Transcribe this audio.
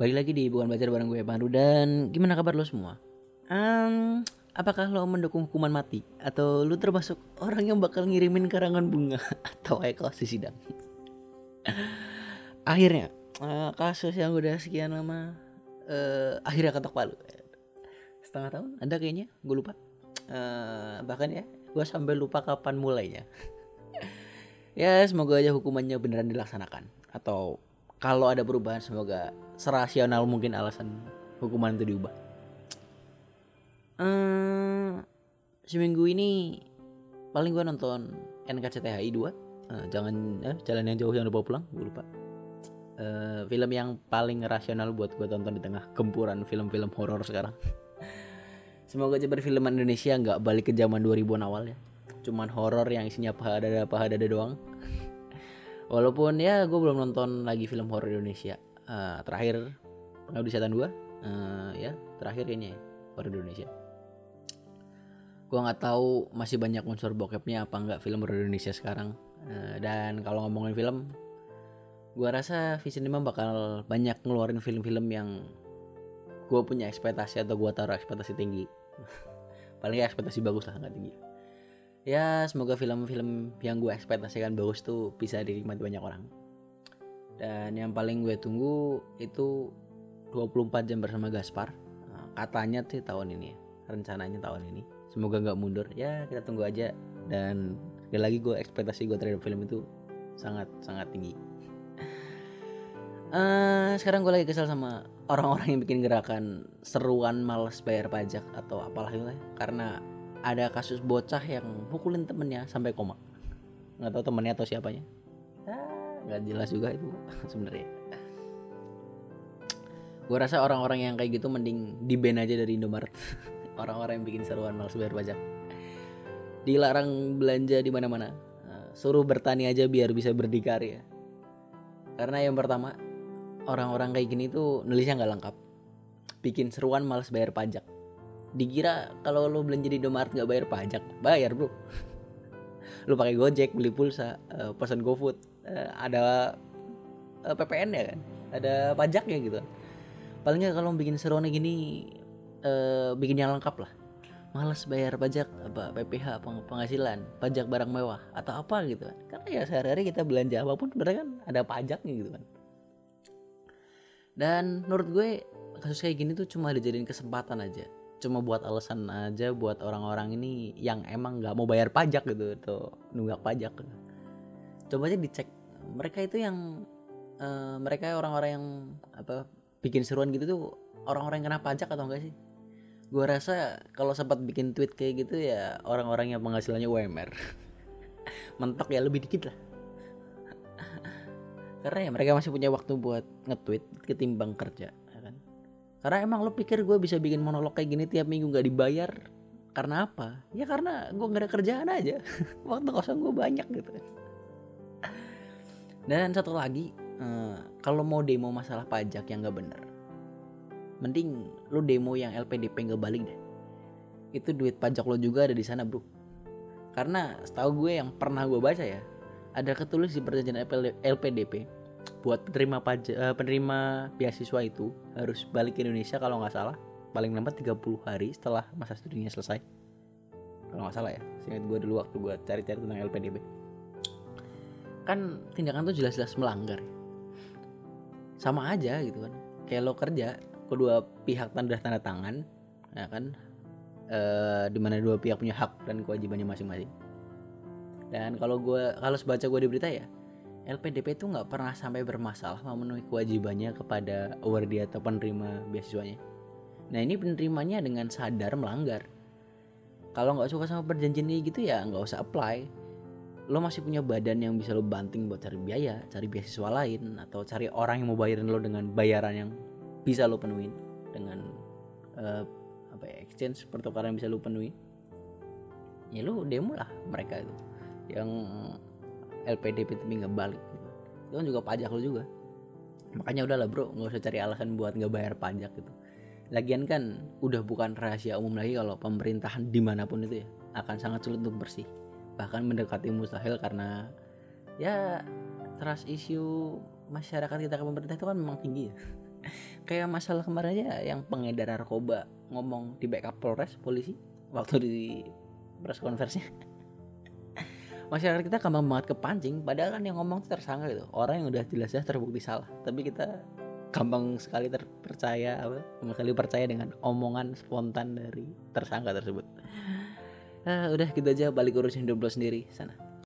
Balik lagi di Bukan Belajar bareng gue Pandu dan gimana kabar lo semua? Um, apakah lo mendukung hukuman mati atau lo termasuk orang yang bakal ngirimin karangan bunga atau kayak kelas di sidang? akhirnya uh, kasus yang udah sekian lama uh, akhirnya ketok palu. Setengah tahun ada kayaknya, gue lupa. Uh, bahkan ya, gue sampai lupa kapan mulainya. ya semoga aja hukumannya beneran dilaksanakan atau kalau ada perubahan semoga serasional mungkin alasan hukuman itu diubah. Hmm, seminggu ini paling gue nonton NKCTHI 2 uh, eh, jangan eh, jalan yang jauh yang lupa pulang gue lupa. Uh, film yang paling rasional buat gue tonton di tengah gempuran film-film horor sekarang. Semoga aja perfilman Indonesia nggak balik ke zaman 2000-an awal ya. Cuman horor yang isinya paha dada paha dada doang walaupun ya gue belum nonton lagi film horor Indonesia. Uh, terakhir pengabdi setan 2 uh, ya terakhir kayaknya ya, horor Indonesia. Gue nggak tahu masih banyak unsur bokepnya apa nggak film horor Indonesia sekarang. Uh, dan kalau ngomongin film gue rasa Vision 5 bakal banyak ngeluarin film-film yang gue punya ekspektasi atau gue taruh ekspektasi tinggi. Paling ekspektasi bagus lah nggak tinggi ya semoga film-film yang gue ekspektasikan bagus tuh bisa dinikmati banyak orang. Dan yang paling gue tunggu itu 24 jam bersama Gaspar. Nah, katanya sih tahun ini ya rencananya tahun ini. Semoga nggak mundur. Ya kita tunggu aja. Dan sekali lagi gue ekspektasi gue terhadap film itu sangat sangat tinggi. Uh, sekarang gue lagi kesal sama orang-orang yang bikin gerakan seruan males bayar pajak atau apalah itu ya. Karena ada kasus bocah yang pukulin temennya sampai koma. Nggak tahu temennya atau siapanya. Ah, nggak jelas juga itu sebenarnya. Gue rasa orang-orang yang kayak gitu mending di ban aja dari Indomaret. Orang-orang yang bikin seruan malas bayar pajak. Dilarang belanja di mana-mana. Nah, suruh bertani aja biar bisa berdikari ya. Karena yang pertama orang-orang kayak gini tuh nulisnya nggak lengkap. Bikin seruan malas bayar pajak dikira kalau lo belanja di Indomaret nggak bayar pajak bayar bro. Lo pakai Gojek beli pulsa uh, pesan GoFood. Uh, ada uh, PPN ya kan? Ada pajaknya gitu. Paling nggak kalau bikin seruan gini uh, bikin yang lengkap lah. Malas bayar pajak apa PPH penghasilan pajak barang mewah atau apa gitu kan. Karena ya sehari-hari kita belanja apa pun sebenarnya kan ada pajaknya gitu kan. Dan menurut gue kasus kayak gini tuh cuma dijadiin kesempatan aja cuma buat alasan aja buat orang-orang ini yang emang nggak mau bayar pajak gitu atau nunggak pajak coba aja dicek. Mereka itu yang uh, mereka orang-orang yang apa bikin seruan gitu tuh orang-orang yang kena pajak atau enggak sih? Gue rasa kalau sempat bikin tweet kayak gitu ya orang-orang yang penghasilannya UMR mentok ya lebih dikit lah. Karena ya mereka masih punya waktu buat nge-tweet ketimbang kerja karena emang lo pikir gue bisa bikin monolog kayak gini tiap minggu gak dibayar? Karena apa? Ya karena gue gak ada kerjaan aja. Waktu kosong gue banyak gitu. Dan satu lagi uh, kalau mau demo masalah pajak yang gak bener mending lo demo yang LPDP gak balik deh. Itu duit pajak lo juga ada di sana bro. Karena setahu gue yang pernah gue baca ya ada ketulis di perjanjian LPDP buat penerima pajak uh, penerima beasiswa itu harus balik ke Indonesia kalau nggak salah. Paling lambat 30 hari setelah masa studinya selesai. Kalau nggak salah ya seingat gue dulu waktu gue cari-cari tentang LPDB kan tindakan tuh jelas-jelas melanggar. Sama aja gitu kan. Kayak lo kerja kedua pihak tanda tanda tangan ya kan? E, di mana dua pihak punya hak dan kewajibannya masing-masing. Dan kalau gue kalau sebaca gue di berita ya LPDP itu nggak pernah sampai bermasalah memenuhi kewajibannya kepada awardee atau penerima beasiswanya. Nah ini penerimanya dengan sadar melanggar. Kalau nggak suka sama perjanjian ini gitu ya nggak usah apply. Lo masih punya badan yang bisa lo banting buat cari biaya, cari beasiswa lain, atau cari orang yang mau bayarin lo dengan bayaran yang bisa lo penuhin dengan uh, apa ya, exchange pertukaran yang bisa lo penuhi. Ya lo demo lah mereka itu yang LPDP tapi nggak balik itu kan juga pajak lo juga. Makanya udahlah bro nggak usah cari alasan buat nggak bayar pajak gitu. Lagian kan udah bukan rahasia umum lagi kalau pemerintahan di mana pun itu ya akan sangat sulit untuk bersih. Bahkan mendekati mustahil karena ya trust issue masyarakat kita ke pemerintah itu kan memang tinggi ya. Kayak masalah kemarin aja yang pengedar narkoba ngomong di backup Polres polisi waktu di press conference masyarakat kita gampang banget kepancing padahal kan yang ngomong itu tersangka gitu. Orang yang udah jelas-jelas terbukti salah. Tapi kita gampang sekali terpercaya apa sekali percaya dengan omongan spontan dari tersangka tersebut. Uh, udah gitu aja balik urusin hidup lo sendiri sana